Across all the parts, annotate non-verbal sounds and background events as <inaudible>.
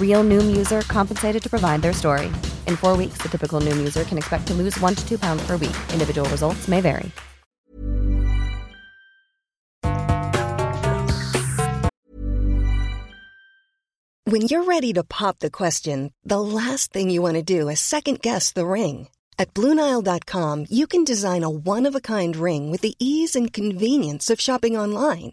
Real Noom user compensated to provide their story. In four weeks, the typical Noom user can expect to lose one to two pounds per week. Individual results may vary. When you're ready to pop the question, the last thing you want to do is second guess the ring. At Bluenile.com, you can design a one of a kind ring with the ease and convenience of shopping online.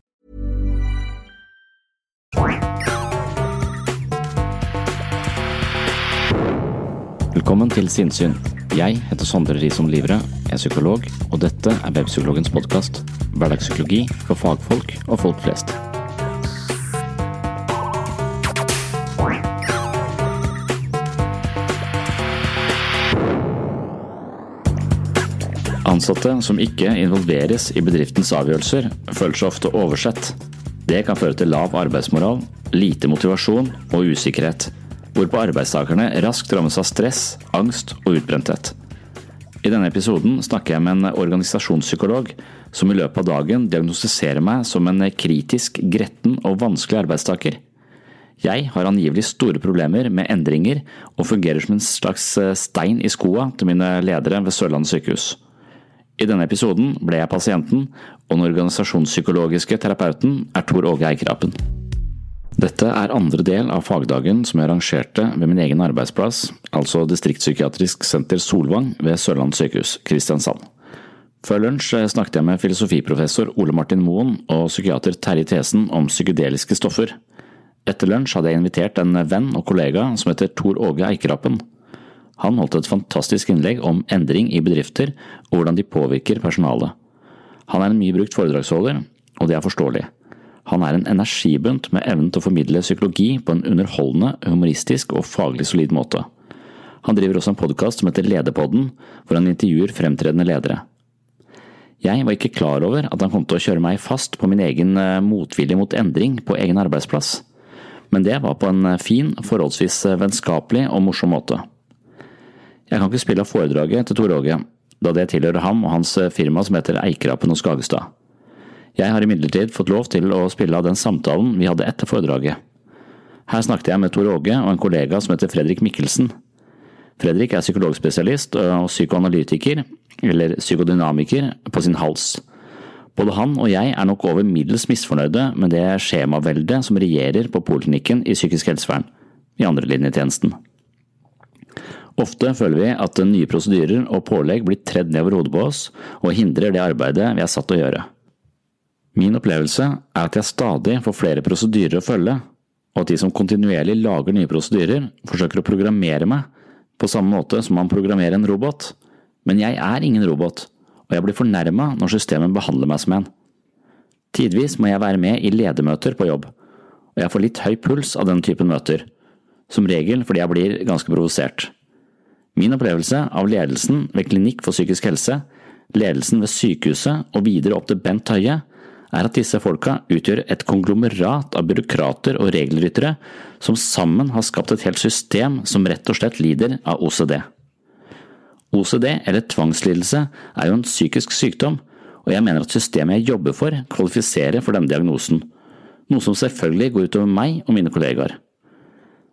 Velkommen til Sinnsyn. Jeg heter Sondre Risom Livre, er psykolog, og dette er Webpsykologens podkast. Hverdagspsykologi for fagfolk og folk flest. Ansatte som ikke involveres i bedriftens avgjørelser, føler seg ofte oversett det kan føre til lav arbeidsmoral, lite motivasjon og usikkerhet, hvorpå arbeidstakerne raskt rammes av stress, angst og utbrenthet. I denne episoden snakker jeg med en organisasjonspsykolog som i løpet av dagen diagnostiserer meg som en kritisk, gretten og vanskelig arbeidstaker. Jeg har angivelig store problemer med endringer og fungerer som en slags eh, stein i skoa til mine ledere ved Sørlandet sykehus. I denne episoden ble jeg pasienten, og den organisasjonspsykologiske terapeuten er Tor Åge Eikrapen. Dette er andre del av fagdagen som jeg arrangerte ved min egen arbeidsplass, altså Distriktspsykiatrisk senter Solvang ved Sørlandet sykehus, Kristiansand. Før lunsj eh, snakket jeg med filosofiprofessor Ole Martin Moen og psykiater Terje Thesen om psykedeliske stoffer. Etter lunsj hadde jeg invitert en venn og kollega som heter Tor Åge Eikerapen. Han holdt et fantastisk innlegg om endring i bedrifter og hvordan de påvirker personalet. Han er en mye brukt foredragsholder, og det er forståelig. Han er en energibunt med evnen til å formidle psykologi på en underholdende, humoristisk og faglig solid måte. Han driver også en podkast som heter Lederpodden, hvor han intervjuer fremtredende ledere. Jeg var ikke klar over at han kom til å kjøre meg fast på min egen eh, motvilje mot endring på egen arbeidsplass, men det var på en eh, fin, forholdsvis eh, vennskapelig og morsom måte. Jeg kan ikke spille av foredraget til Tor Åge, da det tilhører ham og hans firma som heter Eikrapen og Skagestad. Jeg har imidlertid fått lov til å spille av den samtalen vi hadde etter foredraget. Her snakket jeg med Tor Åge og en kollega som heter Fredrik Mikkelsen. Fredrik er psykologspesialist og psykoanalytiker, eller psykodynamiker, på sin hals. Både han og jeg er nok over middels misfornøyde med det skjemaveldet som regjerer på poliklinikken i psykisk helsevern, i andrelinjetjenesten. Ofte føler vi at nye prosedyrer og pålegg blir tredd ned over hodet på oss og hindrer det arbeidet vi er satt til å gjøre. Min opplevelse er at jeg stadig får flere prosedyrer å følge, og at de som kontinuerlig lager nye prosedyrer, forsøker å programmere meg på samme måte som man programmerer en robot. Men jeg er ingen robot, og jeg blir fornærma når systemet behandler meg som en. Tidvis må jeg være med i ledermøter på jobb, og jeg får litt høy puls av den typen møter, som regel fordi jeg blir ganske provosert. Min opplevelse av ledelsen ved Klinikk for psykisk helse, ledelsen ved sykehuset og videre opp til Bent Høie er at disse folka utgjør et konglomerat av byråkrater og regelryttere som sammen har skapt et helt system som rett og slett lider av OCD. OCD, eller tvangslidelse, er jo en psykisk sykdom, og jeg mener at systemet jeg jobber for, kvalifiserer for denne diagnosen, noe som selvfølgelig går utover meg og mine kollegaer.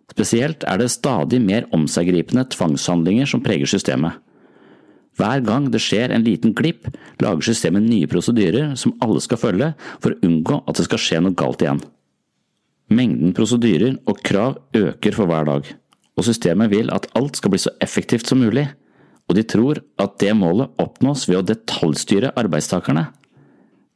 Spesielt er det stadig mer omseggripende tvangshandlinger som preger systemet. Hver gang det skjer en liten glipp, lager systemet nye prosedyrer som alle skal følge for å unngå at det skal skje noe galt igjen. Mengden prosedyrer og krav øker for hver dag, og systemet vil at alt skal bli så effektivt som mulig, og de tror at det målet oppnås ved å detaljstyre arbeidstakerne.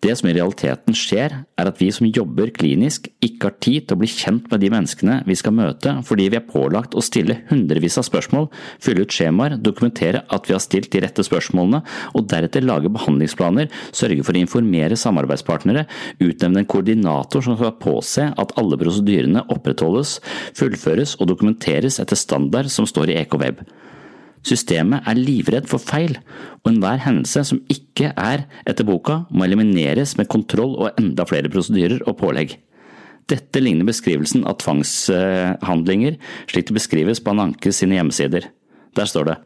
Det som i realiteten skjer, er at vi som jobber klinisk ikke har tid til å bli kjent med de menneskene vi skal møte fordi vi er pålagt å stille hundrevis av spørsmål, fylle ut skjemaer, dokumentere at vi har stilt de rette spørsmålene, og deretter lage behandlingsplaner, sørge for å informere samarbeidspartnere, utnevne en koordinator som skal påse at alle prosedyrene opprettholdes, fullføres og dokumenteres etter standard som står i EKWeb. Systemet er livredd for feil, og enhver hendelse som ikke er etter boka, må elimineres med kontroll og enda flere prosedyrer og pålegg. Dette ligner beskrivelsen av tvangshandlinger slik det beskrives på Ananke sine hjemmesider. Der står det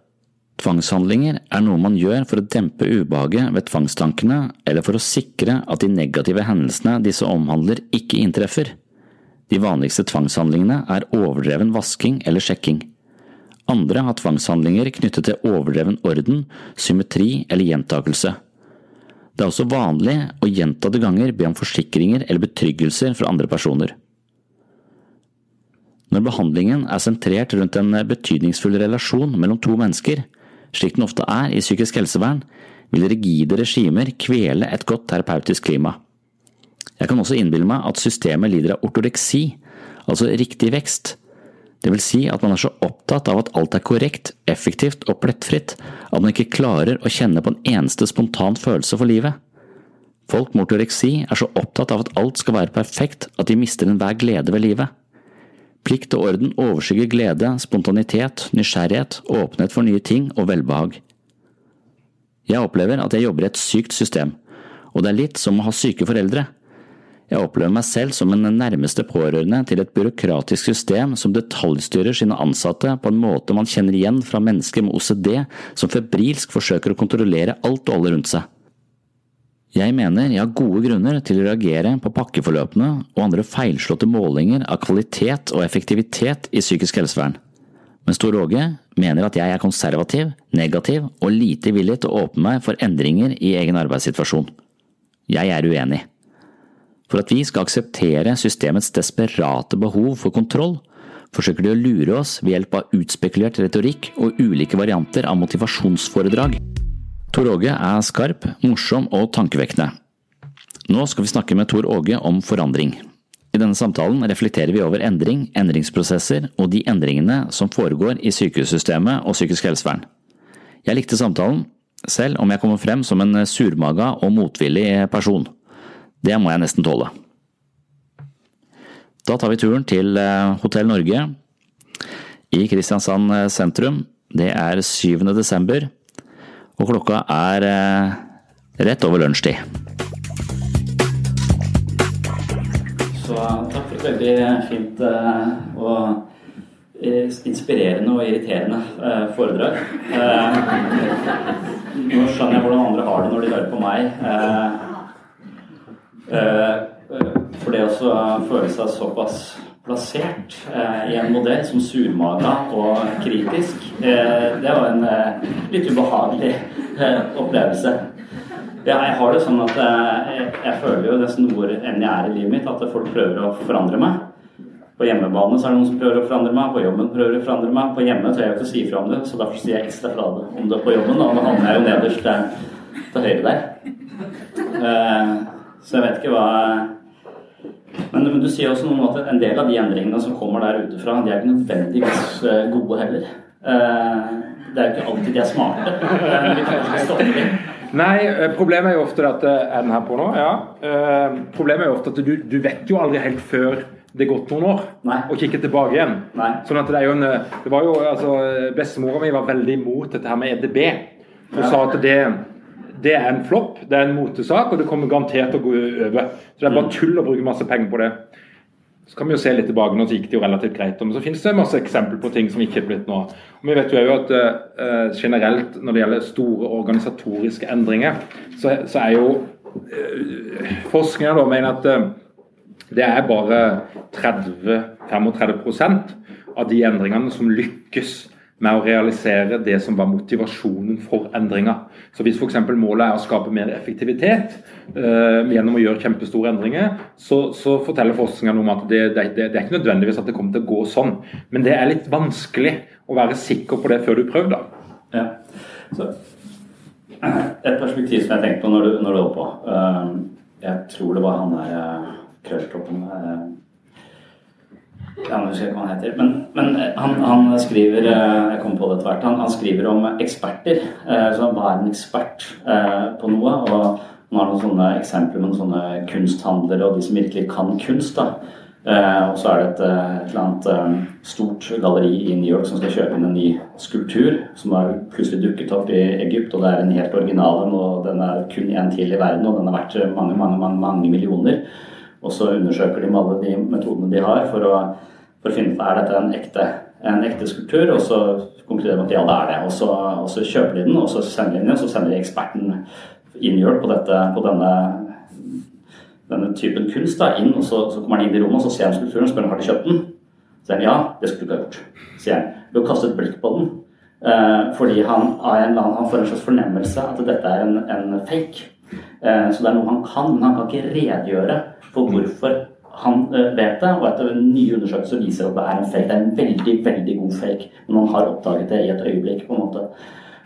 Tvangshandlinger er noe man gjør for å dempe ubehaget ved tvangstankene eller for å sikre at de negative hendelsene disse omhandler ikke inntreffer. De vanligste tvangshandlingene er overdreven vasking eller sjekking. Andre har tvangshandlinger knyttet til overdreven orden, symmetri eller gjentakelse. Det er også vanlig å gjentatte ganger be om forsikringer eller betryggelser fra andre personer. Når behandlingen er sentrert rundt en betydningsfull relasjon mellom to mennesker, slik den ofte er i psykisk helsevern, vil rigide regimer kvele et godt terapeutisk klima. Jeg kan også innbille meg at systemet lider av ortoreksi, altså riktig vekst, det vil si at man er så opptatt av at alt er korrekt, effektivt og plettfritt at man ikke klarer å kjenne på en eneste spontan følelse for livet. Folk med ortoreksi er så opptatt av at alt skal være perfekt at de mister enhver glede ved livet. Plikt og orden overskygger glede, spontanitet, nysgjerrighet, åpenhet for nye ting og velbehag. Jeg opplever at jeg jobber i et sykt system, og det er litt som å ha syke foreldre. Jeg opplever meg selv som en nærmeste pårørende til et byråkratisk system som detaljstyrer sine ansatte på en måte man kjenner igjen fra mennesker med OCD som febrilsk forsøker å kontrollere alt og alle rundt seg. Jeg mener jeg har gode grunner til å reagere på pakkeforløpene og andre feilslåtte målinger av kvalitet og effektivitet i psykisk helsevern, Men Stor Åge mener at jeg er konservativ, negativ og lite villig til å åpne meg for endringer i egen arbeidssituasjon. Jeg er uenig. For at vi skal akseptere systemets desperate behov for kontroll, forsøker de å lure oss ved hjelp av utspekulert retorikk og ulike varianter av motivasjonsforedrag. Tor Åge er skarp, morsom og tankevekkende. Nå skal vi snakke med Tor Åge om forandring. I denne samtalen reflekterer vi over endring, endringsprosesser og de endringene som foregår i sykehussystemet og psykisk helsevern. Jeg likte samtalen, selv om jeg kommer frem som en surmaga og motvillig person. Det må jeg nesten tåle. Da tar vi turen til eh, Hotell Norge i Kristiansand eh, sentrum. Det er 7. desember, og klokka er eh, rett over lunsjtid. Så takk for et veldig fint og inspirerende og irriterende foredrag. <laughs> Nå skjønner jeg hvordan andre har det når de hører på meg. For det å føle seg såpass plassert eh, i en modell som surmaga og kritisk, eh, det var en eh, litt ubehagelig opplevelse. Jeg har det sånn at jeg føler jo nesten hvor enn jeg er i livet mitt, at folk prøver å forandre meg. På hjemmebane så er det noen som prøver å forandre meg, på jobben prøver å forandre meg. På hjemme tør jeg ikke å si fra om det, så derfor sier jeg ekstra fra om det på jobben. Og nå havner jeg jo nederst til høyre der. Så jeg vet ikke hva men, men, du sier også noe om at en del av de endringene som kommer der ute fra, de er ikke nødvendigvis eh, gode heller. Eh, det er jo ikke alltid de er smarte. Eh, Nei, problemet er jo ofte at Er den her på nå? Ja. Problemet er jo ofte at du, du vet jo aldri helt før det er gått noen år, Nei. og kikke tilbake igjen. Nei. Sånn at det er jo en det var jo, altså, Bestemora mi var veldig imot dette her med EDB. Hun ja. sa at det det er en flopp, det er en motesak, og det kommer garantert til å gå over. Så det er bare tull å bruke masse penger på det. Så kan vi jo se litt tilbake, nå så gikk det jo relativt greit. Men så finnes det masse eksempler på ting som ikke er blitt noe. Og vi vet jo at uh, generelt når det gjelder store organisatoriske endringer, så, så er jo uh, forskninga da mener at uh, det er bare 30-35% av de endringene som lykkes med å realisere det som var motivasjonen for endringa. Så Hvis f.eks. målet er å skape mer effektivitet eh, gjennom å gjøre kjempestore endringer, så, så forteller forskningen om at det, det, det, er ikke nødvendigvis at det kommer til å gå sånn. Men det er litt vanskelig å være sikker på det før du prøver. da. Ja. Så, et perspektiv som jeg tenkte på når du, når du holdt på uh, Jeg tror det var han der krølltoppen ja, nå husker hva han heter. Men, men eh, han, han, skriver eh, jeg kom på det etter hvert, han, han, skriver om eksperter. Eh, så Hva er en ekspert på noe? Og han har noen sånne eksempler med noen sånne kunsthandlere og de som virkelig kan kunst. da. og så er det et, et eller annet stort galleri i New York som skal kjøpe inn en ny skulptur som har plutselig dukket opp i Egypt. Og det er en helt original en, og den er kun én til i verden, og den er verdt mange, mange, mange, mange millioner. Og så undersøker de med alle de metodene de har for å, for å finne ut er dette en ekte, en ekte skulptur, og så konkluderer de at ja, det er det. Og så, og så, kjøper de den, og så sender de den, og så sender de eksperten inn hjelp på, dette, på denne, denne, typen kunst da, inn, og så, så, kommer han inn i rommet og så ser han skulpturen og spør om har de kjøpt den. Så sier han ja, det skulle du ikke ha gjort. sier han. Du har kastet blikk på den. Eh, fordi han, en annen, han får en slags fornemmelse at dette er en, en fake. Eh, så det er noe han kan, men han kan ikke redegjøre for hvorfor han eh, vet det, og etter nye undersøkelser viser at det er en fake. Det er en veldig veldig god fake, men han har oppdaget det i et øyeblikk. på en måte.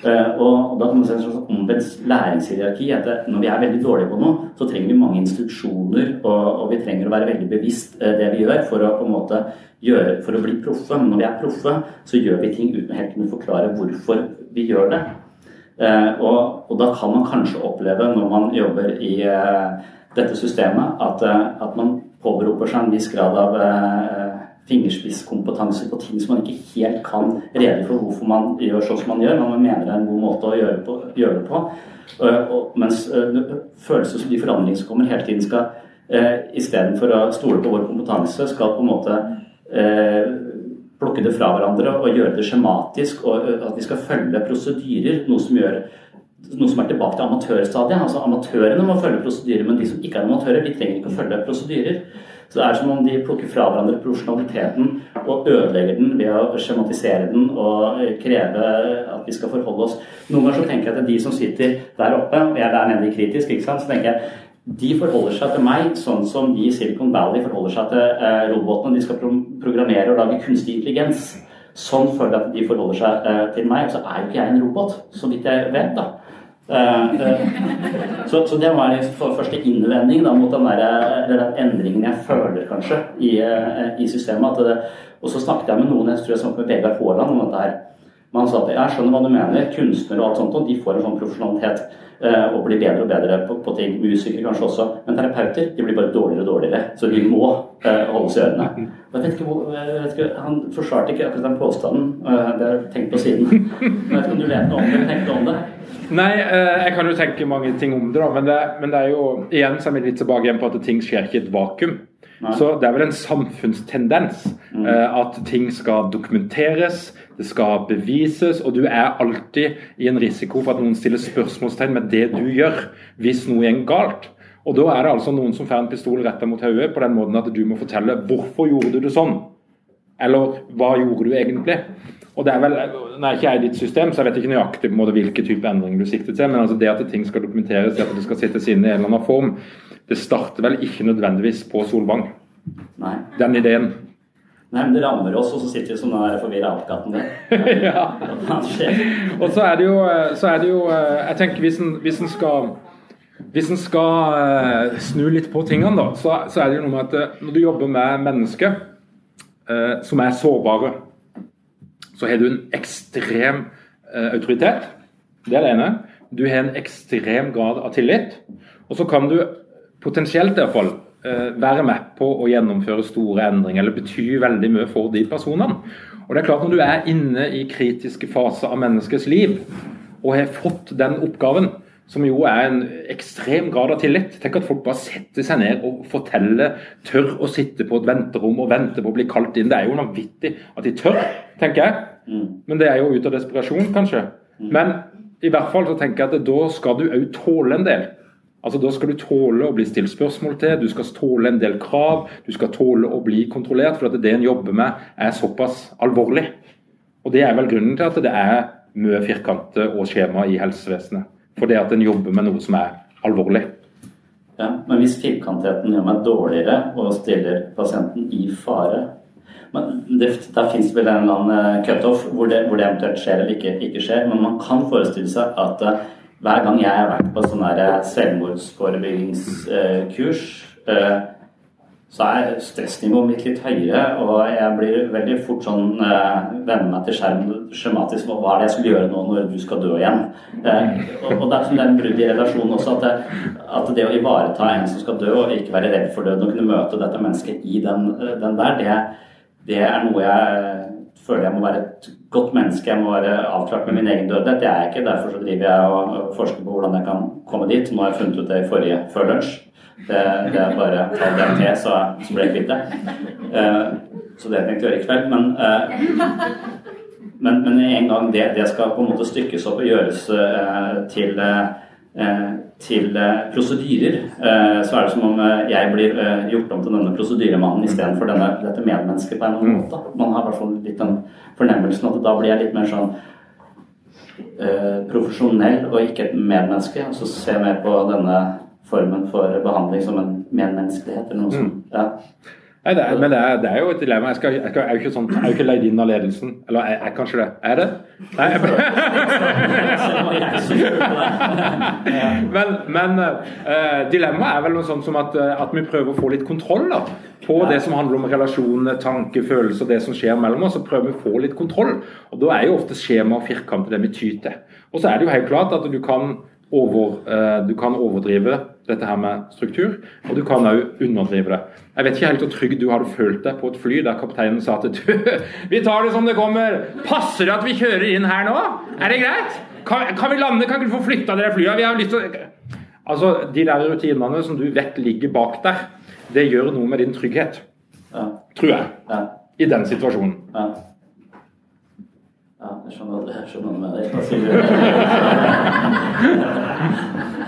Eh, og, da kan man se en slags omvendt læringshierarki. at Når vi er veldig dårlige på noe, så trenger vi mange instruksjoner, og, og vi trenger å være veldig bevisst det vi gjør, for å på en måte gjøre, for å bli proffe. Men når vi er proffe, så gjør vi ting uten å helt kunne forklare hvorfor vi gjør det. Og, og da kan man kanskje oppleve, når man jobber i dette systemet, at, eh, at man påberoper seg en viss grad av eh, fingerspisskompetanse på ting som man ikke helt kan rede for hvorfor man gjør sånn som man gjør, men man mener det er en god måte å gjøre, på, gjøre det på. Og, og, mens følelser som de forandringene som kommer hele tiden skal uh, istedenfor å stole på vår kompetanse, skal på en måte uh, plukke det fra hverandre og gjøre det skjematisk, og at vi skal følge prosedyrer, noe som gjør noe som er tilbake til amatørstadiet. altså Amatørene må følge prosedyrer, men de som ikke er amatører, de trenger ikke å følge prosedyrer. Så det er som om de plukker fra hverandre profesjonaliteten og ødelegger den ved å skjematisere den og kreve at vi skal forholde oss. Noen ganger så tenker jeg at det er de som sitter der oppe, og jeg er der nede kritisk, ikke sant, så tenker jeg de forholder seg til meg sånn som de i Silicon Valley forholder seg til eh, robotene de skal pro programmere og lage kunstig intelligens. Sånn føler jeg at de forholder seg eh, til meg. Og så er jo ikke jeg en robot, så vidt jeg vet. da. Eh, eh, så, så, det var for første innvending da, mot den, der, den, endringen jeg føler kanskje i, eh, i systemet. Det, og så snakket jeg med noen, jeg tror jeg snakket med Vegard Haaland om dette her. Men han sa at jeg skjønner hva du mener, kunstnere og alt sånt, og de får en sånn profesjonalitet og blir bedre og bedre på, på, ting. Musikere kanskje også. Men terapeuter de blir bare dårligere og dårligere. Så de må holde holdes i ørene. Jeg vet ikke, jeg vet ikke, Han forsvarte ikke akkurat den påstanden. Uh, det har jeg tenkt på siden. Jeg vet ikke om du vet noe om det, tenkte om det? Nei, eh, jeg kan jo tenke mange ting om det, da, men det, men det er jo igjen så er vi litt tilbake igjen på at ting skjer ikke i et vakuum. Nei. Så det er vel en samfunnstendens mm. Eh, at ting skal dokumenteres, det skal bevises, og du er alltid i en risiko for at noen stiller spørsmålstegn med det du gjør, hvis noe går galt. Og da er det altså noen som får en pistol retta mot hodet på den måten at du må fortelle hvorfor gjorde du det sånn, eller hva gjorde du egentlig? Og det er vel, Nå er ikke jeg i ditt system, så jeg vet ikke nøyaktig på en måte hvilke type endringer du sikter til. Men altså det at ting skal dokumenteres, det at det skal sittes inn i en eller annen form, det starter vel ikke nødvendigvis på Solvang. Nei. Den ideen. Nei, men det rammer oss, og så sitter vi som den forvirra apekatten der. <laughs> ja. og så er, det jo, så er det jo Jeg tenker hvis en, hvis en skal hvis en skal uh, snu litt på tingene, da, så, så, er det jo noe med at uh, når du jobber med mennesker eh, som er sårbare, så har du en ekstrem eh, autoritet. Det er det ene. Du har en ekstrem grad av tillit. Og så kan du potensielt i hvert fall uh, være med på å gjennomføre store endringer, eller bety veldig mye for de personene. Og det er klart Når du er inne i kritiske faser av menneskets liv og har fått den oppgaven, som jo er en ekstrem grad av tillit. Tenk at folk bare setter seg ned og forteller, tør å sitte på et venterom og vente på å bli kalt inn. Det er jo vanvittig at de tør, tenker jeg. Mm. Men det er jo ut av desperasjon, kanskje. Mm. Men i hvert fall så tenker jeg at da skal du òg tåle en del. Altså Da skal du tåle å bli stilt spørsmål til, du skal tåle en del krav, du skal tåle å bli kontrollert. For at det en jobber med, er såpass alvorlig. Og Det er vel grunnen til at det er mye firkanter og skjema i helsevesenet fordi at en jobber med noe som er alvorlig. Ja, Men hvis firkantheten gjør meg dårligere og stiller pasienten i fare men det, Der fins vel en eller annen eh, cutoff hvor, hvor det eventuelt skjer eller ikke, ikke, skjer. Men man kan forestille seg at uh, hver gang jeg har vært på sånn selvmordsforebyggingskurs uh, så er stressnivået mitt litt høyere, og jeg blir veldig fort sånn eh, venner meg til skjermen skjematisk hva er det jeg skulle gjøre nå når du skal dø igjen. Eh, og, og det er som den er en brudd i relasjonen også, at det, at det, å ivareta en som skal dø, og ikke være redd for døden, og kunne møte dette mennesket i den, den der, det, det, er noe jeg føler jeg må være et godt menneske. Jeg må være avklart med min egen dødlighet. Det er jeg ikke. Derfor så driver jeg og forsker på hvordan jeg kan komme dit. Nå har jeg funnet ut det i forrige før lunsj. Det, det er bare ta den til, så, så blir jeg kvitt det. Uh, så det tenkte jeg å gjøre i kveld. Men, uh, men, men, en gang det, det, skal på en måte stykkes opp og gjøres uh, til, til prosedyrer, så er det som om jeg blir gjort om til denne prosedyremannen istedenfor dette medmennesket på en eller annen måte. Man har i hvert fall litt den fornemmelsen at da blir jeg litt mer sånn profesjonell og ikke et medmenneske. Og så ser jeg mer på denne formen for behandling som en medmenneskelighet eller noe sånt. Mm. Ja. Nei, det er, men det er, det er, jo et dilemma. Jeg, skal, jeg, skal, jeg er jo ikke, sånn, jeg er jo ikke leid inn av ledelsen. Eller er, er kanskje det? Er det? Nei, <laughs> <laughs> men, men uh, dilemmaet er vel noe sånt som at, uh, at, vi prøver å få litt kontroll da, på det som handler om relasjoner, tanke, følelser, det som skjer mellom oss. Så prøver vi å få litt kontroll. Og Da er jo ofte skjema og firkanter det vi tyter. Og så er det jo helt klart at du kan, over, uh, du kan overdrive dette her med struktur, og du kan òg underdrive det. Jeg vet ikke helt hvor trygg du hadde følt deg på et fly der kapteinen sa til du <laughs> Vi tar det som det kommer. Passer det at vi kjører inn her nå? Er det greit? Kan, kan vi lande? Kan ikke du få flytta dere flyet? Vi har lyst til å Altså, De der rutinene som du vet ligger bak der, det gjør noe med din trygghet. Ja. Tror jeg. Ja. I den situasjonen. Ja. Ja, jeg skjønner, hva du mener. <laughs>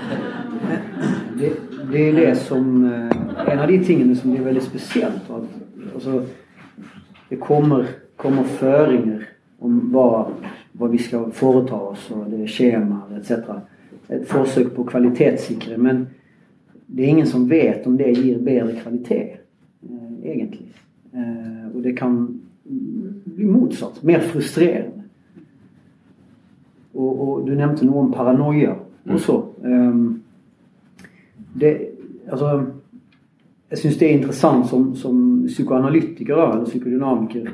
det, er det som eh, En av de tingene som blir veldig spesielt. At, altså, det kommer, kommer føringer om hva, hva vi skal foreta oss, og det er skjemaer etc. Et forsøk på å kvalitetssikre. Men det er ingen som vet om det gir bedre kvalitet, eh, egentlig. Eh, og det kan bli motsatt. Mer frustrerende. Og, og du nevnte noe om paranoia også. Um, det, altså, jeg syns det er interessant som, som psykoanalytiker da, eller psykodynamiker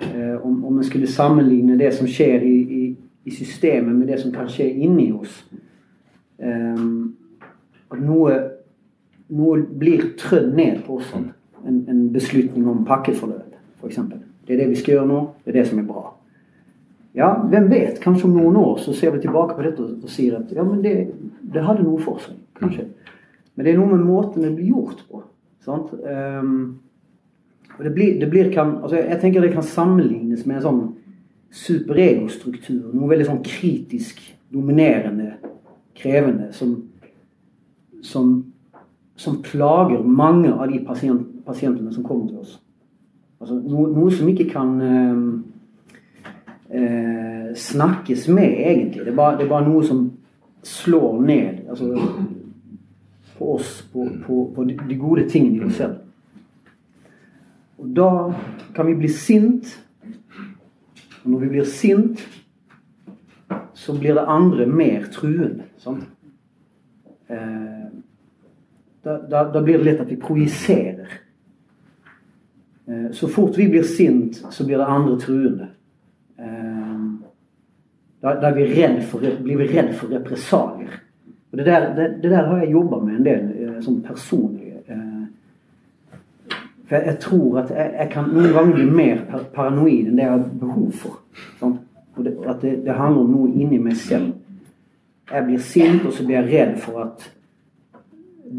eh, om, om en skulle sammenligne det som skjer i, i, i, systemet, med det som kan skje inni oss. Eh, at noe, noe blir trødd ned på oss. En, en beslutning om pakkeforløp, f.eks. Det er det vi skal gjøre nå. Det er det som er bra. Ja, hvem vet? Kanskje om noen år så ser vi tilbake på dette og, sier at ja, men det, det, hadde noe for seg. Kanskje. Men det er noe med måten det blir gjort på. Um, det blir, det blir kan, altså jeg tenker det kan sammenlignes med en sånn superegostruktur. Noe veldig sånn kritisk, dominerende, krevende som, som, som plager mange av de pasient, pasientene som kommer til oss. Altså noe, noe som ikke kan um, eh, snakkes med, egentlig. Det er, bare, det er, bare, noe som slår ned altså, på oss, på, på, på de gode tingene i oss selv. Og da kan vi bli sint. Og når vi blir sint, så blir det andre mer truende. Sant? Eh, da, da, da, blir det lett at vi projiserer. Eh, så fort vi blir sint, så blir det andre truende. Ehm, da, da vi for, blir vi redd for represalier. Og det der, det, det der, har jeg jobba med en del eh, sånn personlig. Eh, for jeg, jeg, tror at jeg, jeg, kan noen ganger bli mer paranoid enn det jeg har behov for. Sant? Og det, at det, det, handler om noe inni meg selv. Jeg blir sint, og så blir jeg redd for at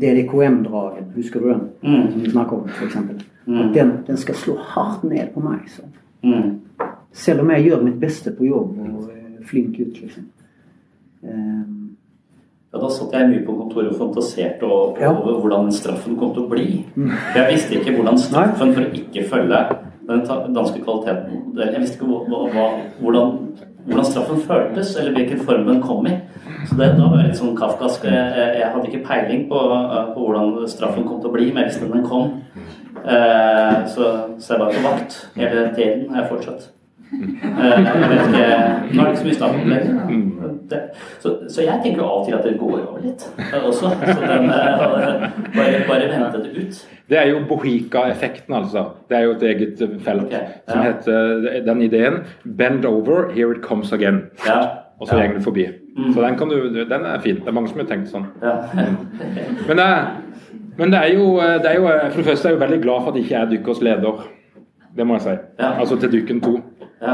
DDKM-dragen, husker du den? Mm. Som vi snakker om, f.eks. Mm. At den, den, skal slå hardt ned på meg. Mm. Selv om jeg gjør mitt beste på jobb og er flink ut, liksom. Um, ja, Da satt jeg mye på kontoret og fantaserte over ja. hvordan straffen kom til å bli. Mm. For jeg visste ikke hvordan straffen for å ikke følge den danske kvaliteten Jeg visste ikke hva, hva, hvordan, hvordan, straffen føltes, eller hvilken form den kom i. Så det, da var jeg litt sånn kafkask. Jeg, jeg, hadde ikke peiling på, på, hvordan straffen kom til å bli, men jeg visste den kom. Eh, så, så jeg var på vakt hele tiden, har jeg fortsatt. Eh, jeg vet ikke Nå er det ikke så mye snakk om det. Så, så, jeg tenker jo av og til at det går over litt også. Så den, eh, bare, bare vente det ut. Det er jo Bohika-effekten, altså. Det er jo et eget felt okay, ja. som heter den ideen 'Bend over, here it comes again'. Ja. Og så ja. går det forbi. Mm. Så den, kan du, den er fin. Det er mange som har tenkt sånn. Ja. men, det, men det, er jo, det er jo For det første er jeg jo veldig glad for at jeg ikke er dykkers leder. Det må jeg si. Altså til Dykken 2. Uh,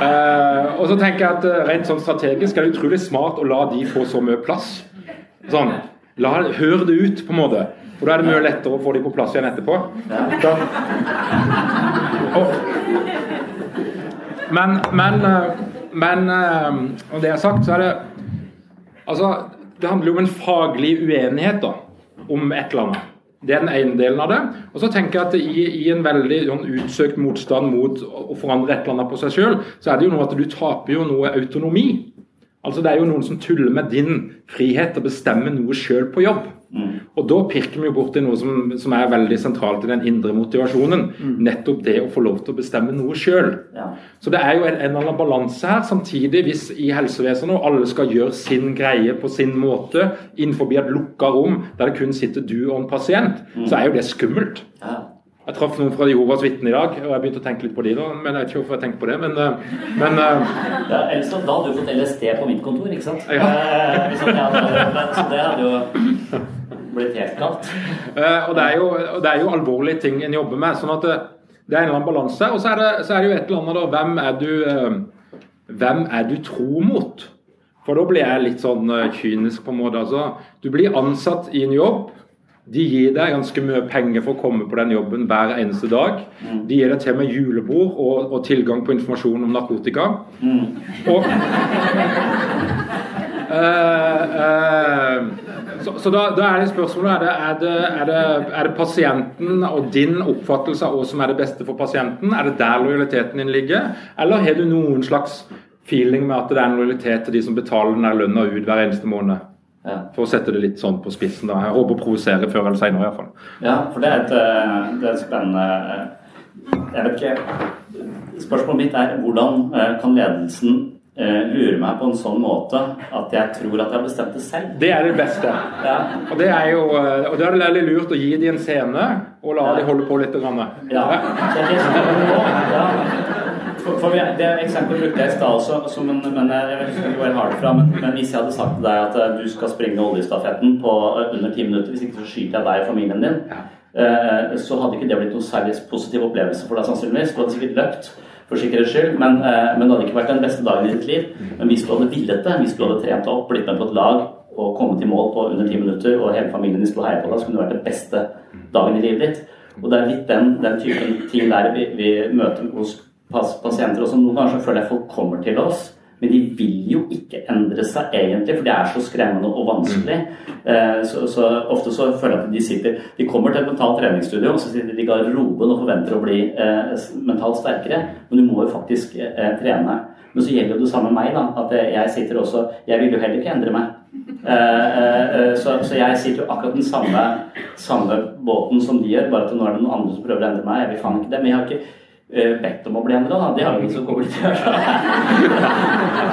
uh, og så tenker jeg at uh, rent sånn strategisk er det utrolig smart å la de få så mye plass. Sånn, la, Hør det ut, på en måte. For da er det mye lettere å få de på plass igjen etterpå. Da, og, men, men, men om det er sagt, så er det Altså, det handler jo om en faglig uenighet da, om et eller annet. Det er den ene delen av det. Og så tenker jeg at i, i en veldig sånn, utsøkt motstand mot å forandre et eller annet på seg sjøl, så er det jo noe at du taper jo noe autonomi. Altså Det er jo noen som tuller med din frihet til å bestemme noe sjøl på jobb. Mm. Og da pirker vi jo borti noe som, som, er veldig sentralt i den indre motivasjonen. Mm. Nettopp det å få lov til å bestemme noe sjøl. Ja. Så det er jo en, en eller annen balanse her. Samtidig, hvis i helsevesenet og alle skal gjøre sin greie på sin måte innenfor et lukka rom der det kun sitter du og en pasient, mm. så er jo det skummelt. Ja. Jeg traff noen fra Jehovas vitner i dag, og jeg begynte å tenke litt på de da, men jeg vet ikke hvorfor jeg tenkte på det. Men, eh, men eh, ja, ellers Da hadde du fått LSD på mitt kontor, ikke sant? Ja. Eh, hvis ja, men, så det hadde jo blitt helt kaldt. Eh, og, det er jo, og det er jo alvorlige ting en jobber med. sånn at det, det er en eller annen balanse. Og så er, det, så er det jo et eller annet da, hvem er du, eh, hvem er du tro mot? For da blir jeg litt sånn eh, kynisk på en måte. altså. Du blir ansatt i en jobb. De gir deg ganske mye penger for å komme på den jobben hver eneste dag. De gir deg til og med julebord og, og tilgang på informasjon om narkotika. Og <laughs> Eh, eh, så, så da, da er det spørsmålet er det, er, det, er, det, er pasienten og din oppfattelse av hva som er det beste for pasienten? Er det der lojaliteten din ligger? Eller har du noen slags feeling med at det er en lojalitet til de som betaler den lønna ut hver eneste måned? Ja. For å sette det litt sånn på spissen. da. Jeg håper å provosere før eller senere iallfall. Ja, for det er et, eh, det er et spennende eh, Jeg vet ikke Spørsmålet mitt er hvordan eh, kan ledelsen lure meg på en sånn måte at jeg tror at jeg har bestemt det selv? Det er det beste. Ja. Og det er jo og det er det veldig lurt å gi dem en scene og la Ja. dem holde på litt. Grann. Ja. Er ja. For, for jeg, Det eksempelet brukte jeg i stad også, som en, men jeg husker ikke hvor jeg har det fra. Men, men hvis jeg hadde sagt til deg at eh, du skal springe oljestafetten på eh, under ti minutter, hvis ikke så skyter jeg deg og familien din, eh, så hadde ikke det blitt noen særlig positiv opplevelse for deg sannsynligvis. Du hadde sikkert løpt for sikkerhets skyld, men, eh, men det hadde ikke vært den beste dagen i ditt liv. Men hvis du hadde villet det, hvis du hadde trent deg opp, blitt med på et lag og kommet i mål på under ti minutter, og hele familien din skulle heie på deg, så kunne det vært den beste dagen i livet ditt. Og det er litt den, den typen ting der vi, vi møter hos pasienter også. Noen ganger så føler jeg folk kommer til oss, men de vil jo ikke endre seg egentlig, for det er så skremmende og vanskelig. Eh, så, så ofte så føler jeg at de sitter De kommer til et mentalt treningsstudio, og så sitter de i garderoben og forventer å bli eh, mentalt sterkere, men du må jo faktisk eh, trene. Men så gjelder jo det samme meg, da. At eh, jeg sitter også Jeg vil jo heller ikke endre meg. Eh, så, så jeg sitter jo akkurat den samme, samme båten som de gjør, bare at nå er det noen andre som prøver å endre meg. Jeg vil faen ikke det. Men jeg har ikke bedt om å bli endra. Det har jo ingen som kommer til å <laughs> gjøre.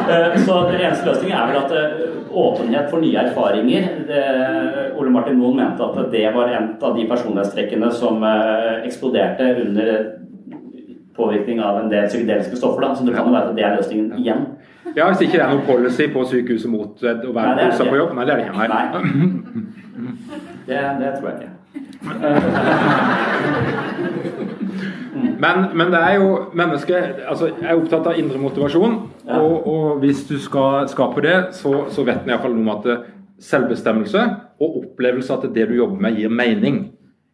Eh, så den eneste løsningen er vel at eh, åpenhet for nye erfaringer det, Ole Martin Moen mente at det var en av de personlighetstrekkene som eh, eksploderte under påvirkning av en del psykedeliske stoffer. Da. Så det kan jo være at det er løsningen igjen. Ja, Hvis ikke det er noen policy på sykehuset mot eh, å være ikke. på jobb? Nei, det er det ikke. Nei. Nei. <clears throat> Det, det tror jeg ikke. <laughs> <laughs> Men, men det er jo mennesket altså Jeg er opptatt av indre motivasjon. Ja. Og, og hvis du skal skape det, så, så vet en iallfall noe om at selvbestemmelse og opplevelse at det du jobber med, gir mening.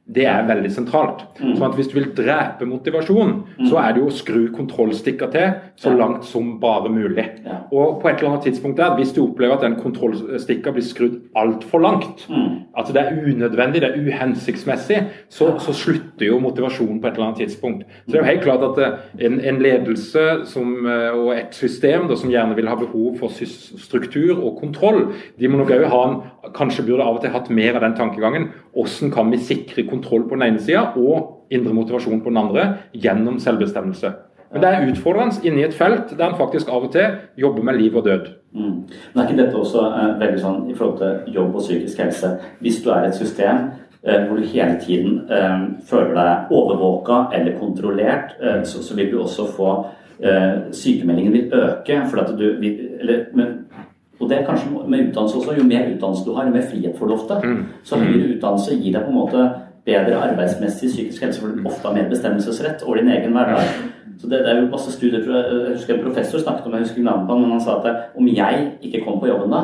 Det er veldig sentralt. Mm. Sånn at Hvis du vil drepe motivasjon, så er det jo å skru kontrollstikker til så Ja. langt som bare mulig. Ja. Og på et eller annet tidspunkt der, Hvis du opplever at den kontrollstikka blir skrudd altfor langt, Mm. at det er unødvendig, det er uhensiktsmessig, så, så slutter jo motivasjonen på et eller annet tidspunkt. Så det er jo helt klart at eh, en, en ledelse som, eh, og et system da, som gjerne vil ha behov for struktur og kontroll, de må nok òg ha en, kanskje burde av og til hatt mer av den tankegangen. Hvordan kan vi sikre kontroll på den ene sida og indre motivasjon på den andre gjennom selvbestemmelse? Men det er utfordrende inni et felt der en faktisk av og til jobber med liv og død. Mm. Men er ikke dette også eh, veldig sånn i forhold til jobb og psykisk helse? Hvis du er et system eh, hvor du hele tiden eh, føler deg overvåka eller kontrollert, eh, så, så vil du også få eh, Sykemeldingen vil øke. Du vil, eller, men, og det er kanskje med utdannelse også. Jo mer utdannelse du har, jo mer frihet får du ofte. Så høyere utdannelse gir deg på en måte bedre arbeidsmessig psykisk helse, for du ofte har mer bestemmelsesrett over din egen hverdag. Så det, det er jo masse studier, jeg, jeg husker en professor snakket om, jeg husker navnet på han, men han sa at om jeg ikke kom på jobben da,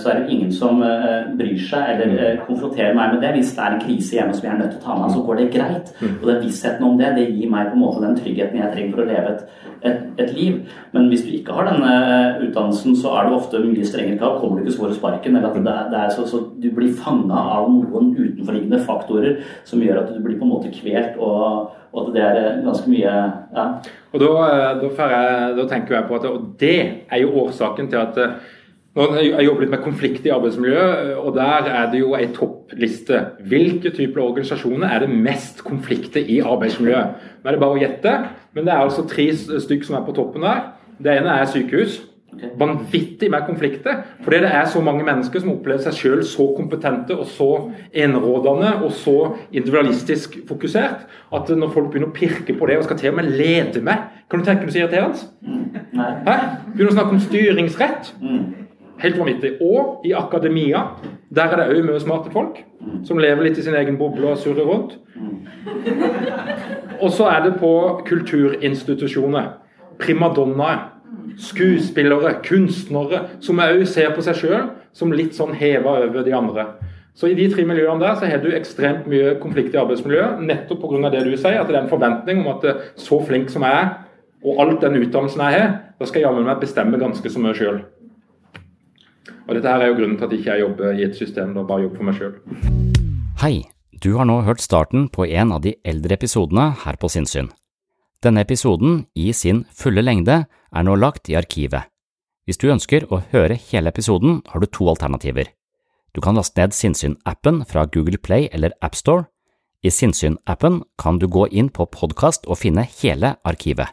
så er det ingen som eh, bryr seg eller eh, konfronterer meg med det. Hvis det er en krise hjemme som jeg er nødt til å ta meg av, så går det greit. Og den vissheten om det, det gir meg på en måte den tryggheten jeg trenger for å leve et, et, et liv. Men hvis du ikke har denne eh, utdannelsen, så er det ofte mye strengere krav. Kommer du ikke så får du sparken. Eller at det er, det er så, så du blir fanga av noen utenforliggende faktorer som gjør at du blir på en måte kvelt, og, og det er eh, ganske mye ja. Og da, eh, da, jeg, da tenker jeg på at Og det er jo årsaken til at eh, nå, Jeg jobber litt med konflikt i arbeidsmiljøet, og der er det jo ei toppliste. Hvilke typer organisasjoner er det mest konflikter i arbeidsmiljøet? Nå er det bare å gjette, men det er altså tre stykk som er på toppen der. Det ene er sykehus. vanvittig med konflikter. Fordi det er så mange mennesker som opplever seg sjøl så kompetente og så enerådende og så individualistisk fokusert at når folk begynner å pirke på det og skal til og med lede med Kan du tenke deg så irriterende? Mm. Begynner å snakke om styringsrett. Helt vanvittig. Og i akademia, der er det òg mye smarte folk som lever litt i sin egen boble og surrer rundt. Og så er det på kulturinstitusjoner. Primadonnaer. Skuespillere, kunstnere, som òg ser på seg sjøl som litt sånn heva over de andre. Så i de tre miljøene der så har du ekstremt mye konflikt i arbeidsmiljøet, nettopp pga. det du sier, at det er en forventning om at eh, så flink som jeg er, og alt den utdannelsen jeg har, da skal jeg jammen meg bestemme ganske så mye sjøl. Og dette her er jo grunnen til at jeg ikke jobber i et system og bare jobber for meg sjøl. Hei, du har nå hørt starten på en av de eldre episodene her på Sinnsyn. Denne episoden, i sin fulle lengde, er nå lagt i arkivet. Hvis du ønsker å høre hele episoden, har du to alternativer. Du kan laste ned Sinnsyn-appen fra Google Play eller AppStore. I Sinnsyn-appen kan du gå inn på podkast og finne hele arkivet.